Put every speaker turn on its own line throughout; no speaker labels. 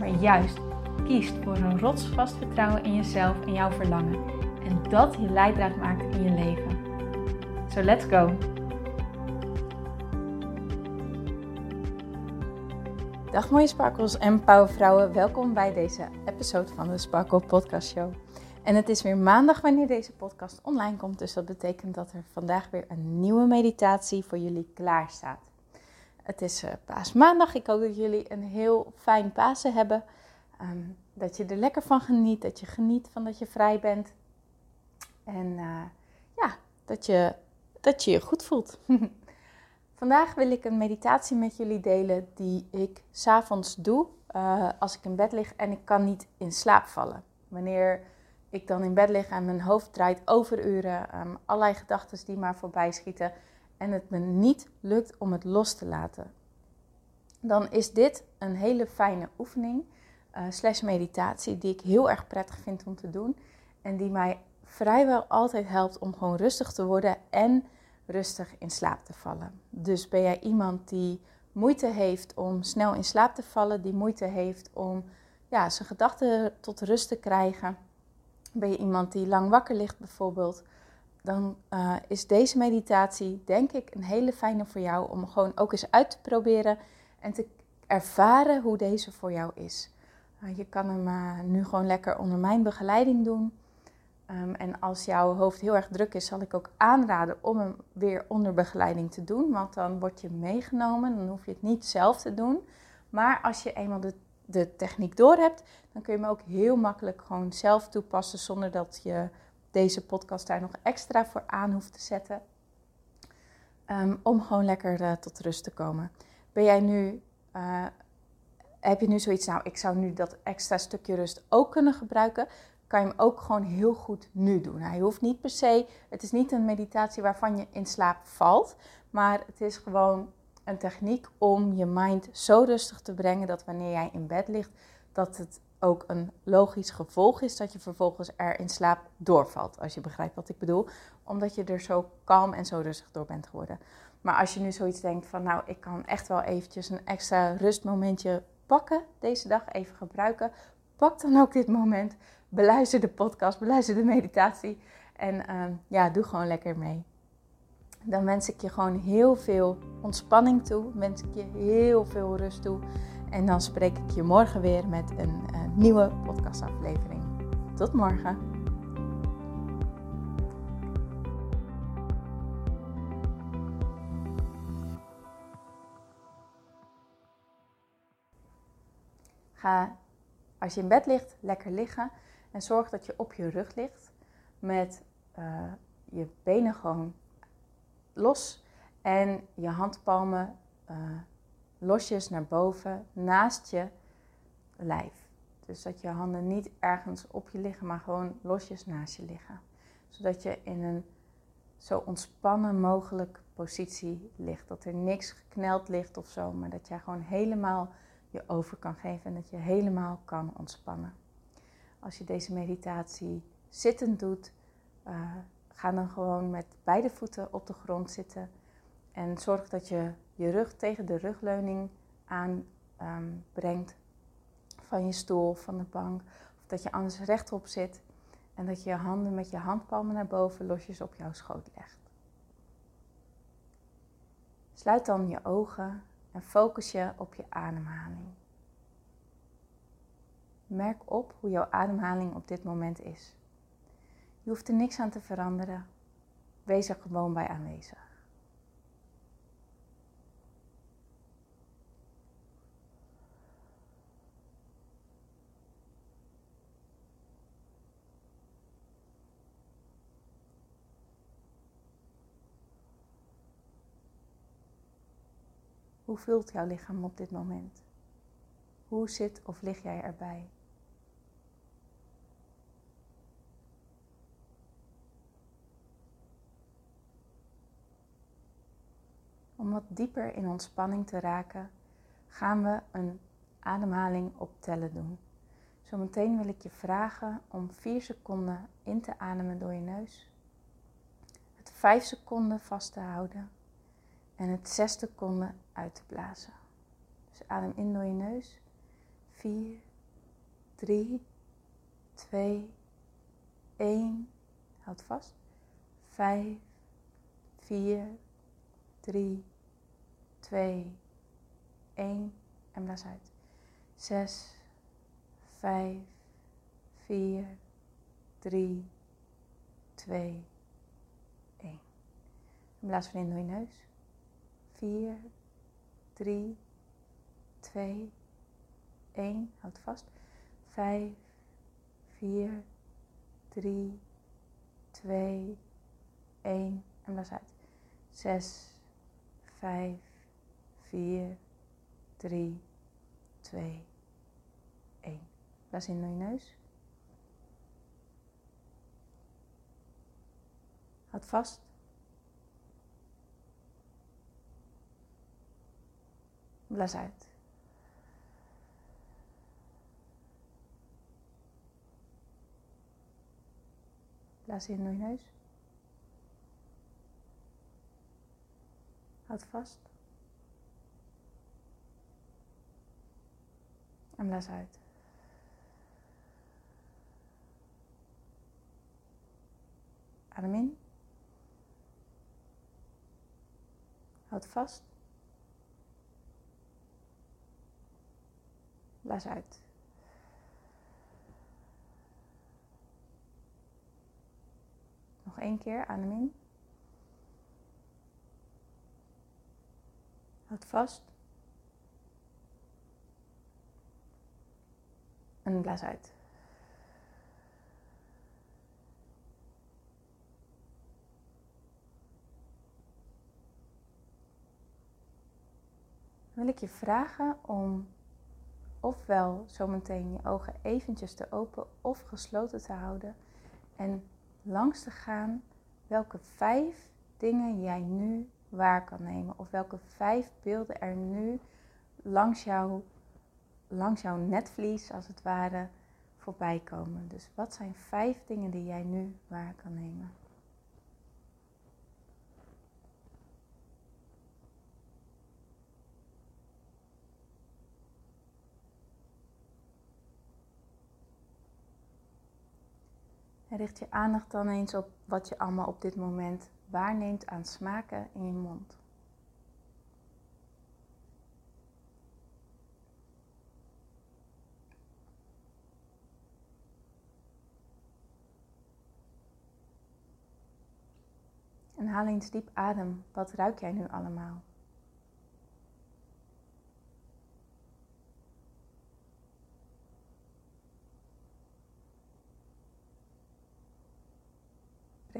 maar juist kiest voor een rotsvast vertrouwen in jezelf en jouw verlangen. En dat je leidraad maakt in je leven. So let's go! Dag mooie sparkles en powervrouwen, welkom bij deze episode van de Sparkle Podcast Show. En het is weer maandag wanneer deze podcast online komt, dus dat betekent dat er vandaag weer een nieuwe meditatie voor jullie klaar staat. Het is uh, paasmaandag. Ik hoop dat jullie een heel fijn Pasen hebben. Ehm, dat je er lekker van geniet. Dat je geniet van dat je vrij bent. En uh, ja, dat je, dat je je goed voelt. Vandaag wil ik een meditatie met jullie delen die ik s'avonds doe uh, als ik in bed lig en ik kan niet in slaap vallen. Wanneer ik dan in bed lig en mijn hoofd draait over uren, um, allerlei gedachten die maar voorbij schieten en het me niet lukt om het los te laten, dan is dit een hele fijne oefening uh, slash meditatie die ik heel erg prettig vind om te doen en die mij vrijwel altijd helpt om gewoon rustig te worden en rustig in slaap te vallen. Dus ben jij iemand die moeite heeft om snel in slaap te vallen, die moeite heeft om ja, zijn gedachten tot rust te krijgen? Ben je iemand die lang wakker ligt bijvoorbeeld? Dan uh, is deze meditatie denk ik een hele fijne voor jou om gewoon ook eens uit te proberen en te ervaren hoe deze voor jou is. Uh, je kan hem uh, nu gewoon lekker onder mijn begeleiding doen. Um, en als jouw hoofd heel erg druk is, zal ik ook aanraden om hem weer onder begeleiding te doen. Want dan word je meegenomen, dan hoef je het niet zelf te doen. Maar als je eenmaal de, de techniek door hebt, dan kun je hem ook heel makkelijk gewoon zelf toepassen zonder dat je deze podcast daar nog extra voor aan hoeft te zetten. Um, om gewoon lekker uh, tot rust te komen. Ben jij nu, uh, heb je nu zoiets, nou ik zou nu dat extra stukje rust ook kunnen gebruiken, kan je hem ook gewoon heel goed nu doen. Hij hoeft niet per se, het is niet een meditatie waarvan je in slaap valt, maar het is gewoon een techniek om je mind zo rustig te brengen dat wanneer jij in bed ligt, dat het ook een logisch gevolg is dat je vervolgens er in slaap doorvalt. Als je begrijpt wat ik bedoel. Omdat je er zo kalm en zo rustig door bent geworden. Maar als je nu zoiets denkt van nou, ik kan echt wel eventjes een extra rustmomentje pakken deze dag, even gebruiken. Pak dan ook dit moment. Beluister de podcast, beluister de meditatie. En uh, ja, doe gewoon lekker mee. Dan wens ik je gewoon heel veel ontspanning toe. Wens ik je heel veel rust toe. En dan spreek ik je morgen weer met een, eh, nieuwe podcastaflevering. Tot morgen. Ga als je in bed ligt, lekker liggen en zorg dat je op je rug ligt met uh, je benen gewoon los en je handpalmen uh, losjes naar boven naast je lijf. Dus dat je handen niet ergens op je liggen, maar gewoon losjes naast je liggen. Zodat je in een zo ontspannen mogelijk positie ligt. Dat er niks gekneld ligt of zo, maar dat jij gewoon helemaal je over kan geven en dat je helemaal kan ontspannen. Als je deze meditatie zittend doet, uh, ga dan gewoon met beide voeten op de grond zitten en zorg dat je je rug tegen de rugleuning aanbrengt ehm, um, van je stoel, van de bank. Of dat je anders rechtop zit en dat je je handen met je handpalmen naar boven losjes op jouw schoot legt. Sluit dan je ogen en focus je op je ademhaling. Merk op hoe jouw ademhaling op dit moment is. Je hoeft er niks aan te veranderen. Wees er gewoon bij aanwezig. Hoe voelt jouw lichaam op dit moment? Hoe zit of lig jij erbij? Om wat dieper in ontspanning te raken, gaan we een ademhaling op tellen doen. Zometeen wil ik je vragen om 4 seconden in te ademen door je neus, het 5 seconden vast te houden en het 6 seconden uit te blazen. Dus adem in door je neus. 4, 3, 2, 1. Houd vast. 5, 4, 3, 2, 1. En blaas uit. 6, 5, 4, 3, 2, 1. En blaas weer in door je neus. 4, 3, 2, 1. Houd vast. 5, 4, 3, 2, 1. En blaas uit. 6, 5, 4, 3, 2, 1. Blaas in door je neus. Houd vast. Blaas uit. Blaas in door je neus. Houd vast. En blaas uit. Adem in. Houd vast. Blaas uit. Nog één keer, adem in. Houd vast. En blaas uit. Wil ik je vragen om ofwel zometeen je ogen eventjes te open of gesloten te houden en langs te gaan welke vijf dingen jij nu waar kan nemen. Of welke vijf beelden er nu langs, jou, langs jouw netvlies, als het ware, voorbij komen. Dus wat zijn vijf dingen die jij nu waar kan nemen? En richt je aandacht dan eens op wat je allemaal op dit moment waarneemt aan smaken in je mond. En haal eens diep adem. Wat ruik jij nu allemaal?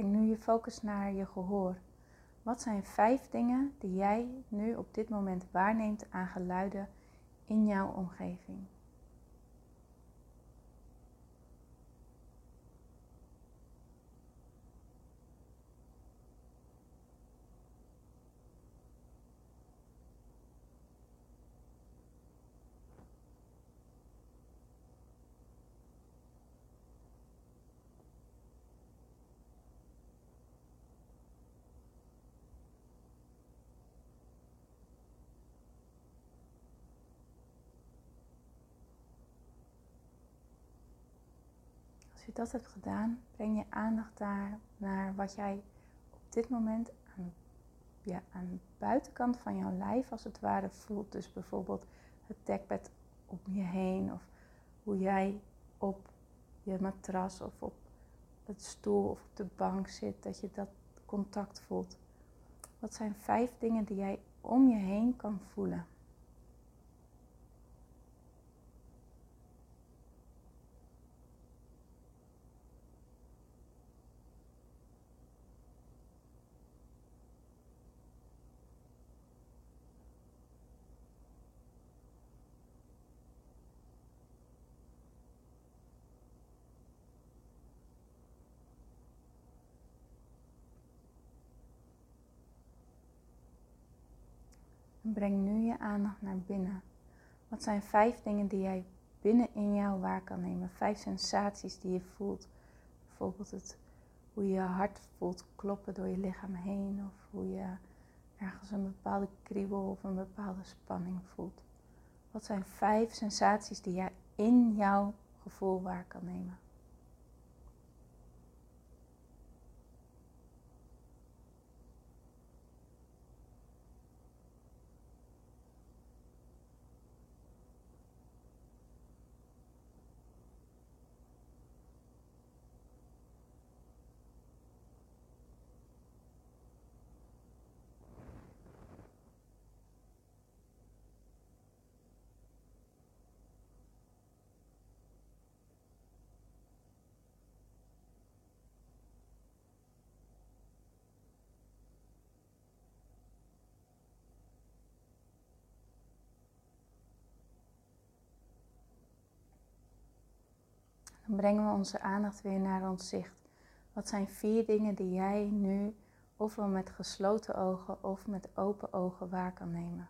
Breng nu je focus naar je gehoor. Wat zijn vijf dingen die jij nu op dit moment waarneemt aan geluiden in jouw omgeving? Als je dat hebt gedaan, breng je aandacht daar naar wat jij op dit moment aan, ja, aan de buitenkant van jouw lijf als het ware voelt. Dus bijvoorbeeld het dekbed om je heen of hoe jij op je matras of op het stoel of op de bank zit, dat je dat contact voelt. Wat zijn vijf dingen die jij om je heen kan voelen? Breng nu je aandacht naar binnen. Wat zijn vijf dingen die jij binnen in jou waar kan nemen? Vijf sensaties die je voelt. Bijvoorbeeld het, hoe je hart voelt kloppen door je lichaam heen. Of hoe je ergens een bepaalde kriebel of een bepaalde spanning voelt. Wat zijn vijf sensaties die jij in jouw gevoel waar kan nemen? Brengen we onze aandacht weer naar ons zicht. Wat zijn vier dingen die jij nu ofwel met gesloten ogen of met open ogen waar kan nemen?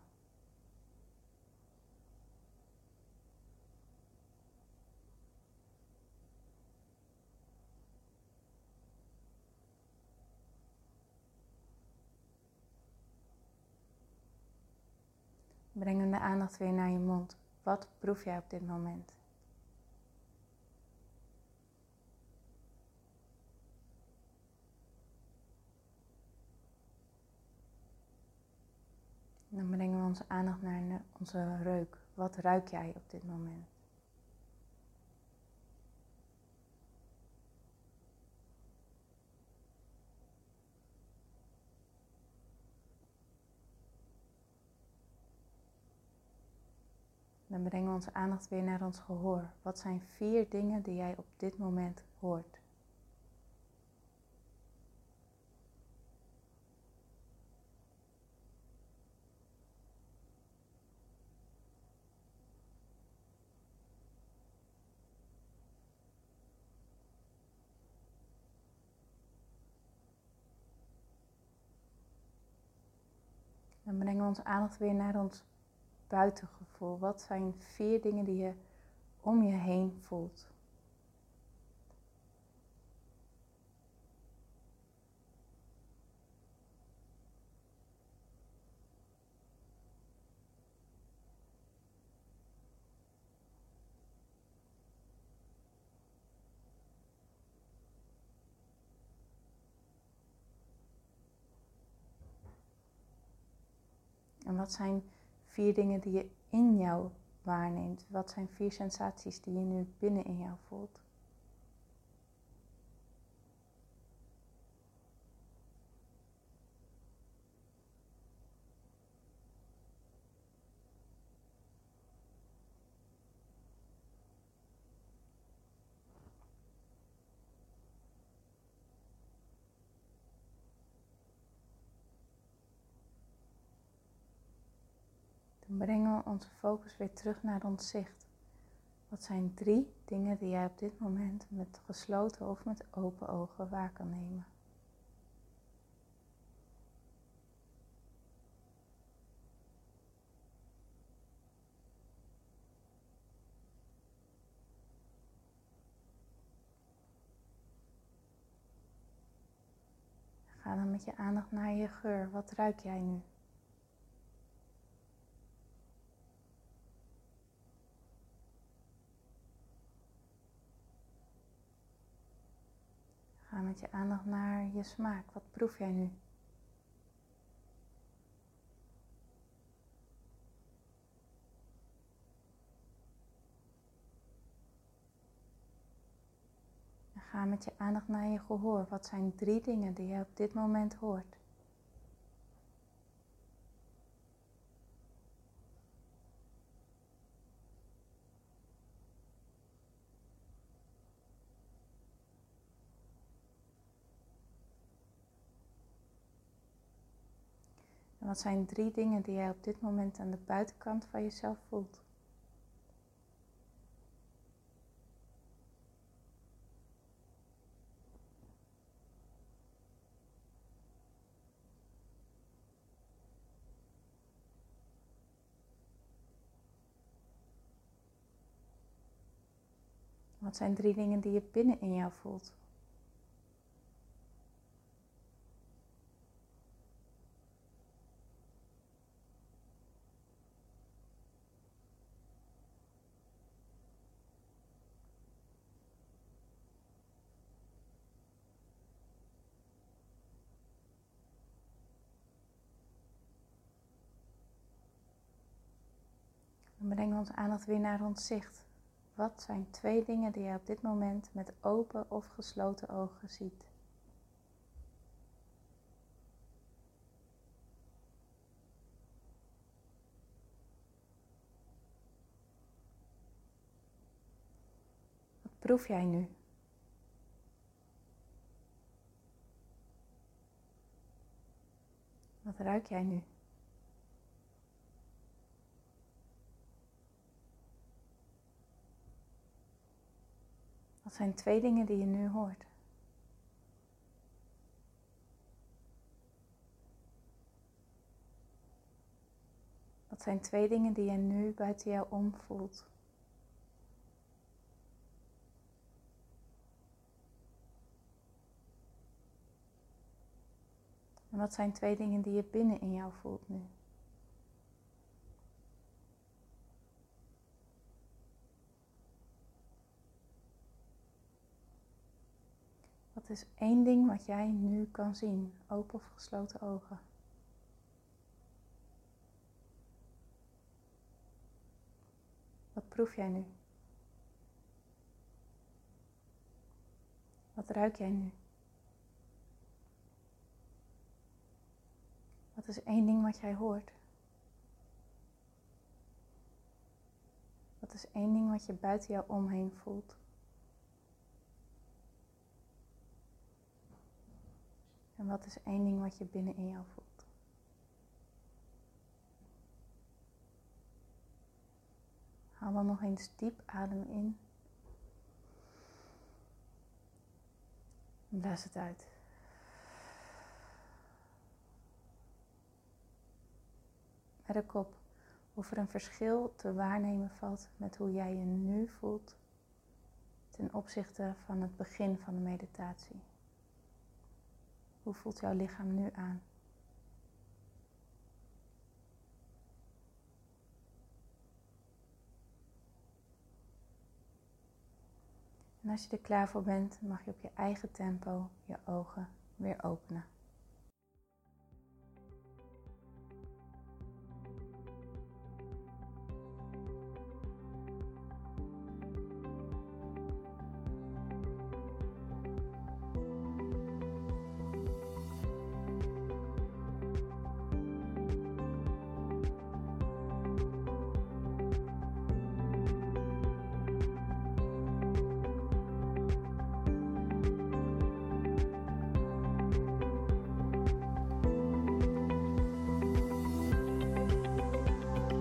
Breng de aandacht weer naar je mond. Wat proef jij op dit moment? Dan brengen we onze aandacht naar onze reuk. Wat ruik jij op dit moment? Dan brengen we onze aandacht weer naar ons gehoor. Wat zijn vier dingen die jij op dit moment hoort? Brengen we onze aandacht weer naar ons buitengevoel. Wat zijn vier dingen die je om je heen voelt? En wat zijn vier dingen die je in jou waarneemt? Wat zijn vier sensaties die je nu binnen in jou voelt? Brengen we onze focus weer terug naar ons zicht. Wat zijn drie dingen die jij op dit moment met gesloten of met open ogen waar kan nemen? Ga dan met je aandacht naar je geur. Wat ruik jij nu? Met je aandacht naar je smaak. Wat proef jij nu? ga met je aandacht naar je gehoor. Wat zijn drie dingen die je op dit moment hoort? wat zijn drie dingen die jij op dit moment aan de buitenkant van jezelf voelt? Wat zijn drie dingen die je binnen in jou voelt? Breng ons aandacht weer naar ons zicht. Wat zijn twee dingen die je op dit moment met open of gesloten ogen ziet? Wat proef jij nu? Wat ruik jij nu? Wat zijn twee dingen die je nu hoort? Wat zijn twee dingen die je nu buiten jou om voelt? En wat zijn twee dingen die je binnen in jou voelt nu? Wat is één ding wat jij nu kan zien, open of gesloten ogen? Wat proef jij nu? Wat ruik jij nu? Wat is één ding wat jij hoort? Wat is één ding wat je buiten jou omheen voelt? En wat is één ding wat je binnen in jou voelt? Haal dan nog eens diep adem in. En blaas het uit. Met de kop of er een verschil te waarnemen valt met hoe jij je nu voelt ten opzichte van het begin van de meditatie. Hoe voelt jouw lichaam nu aan? En als je er klaar voor bent, mag je op je eigen tempo je ogen weer openen.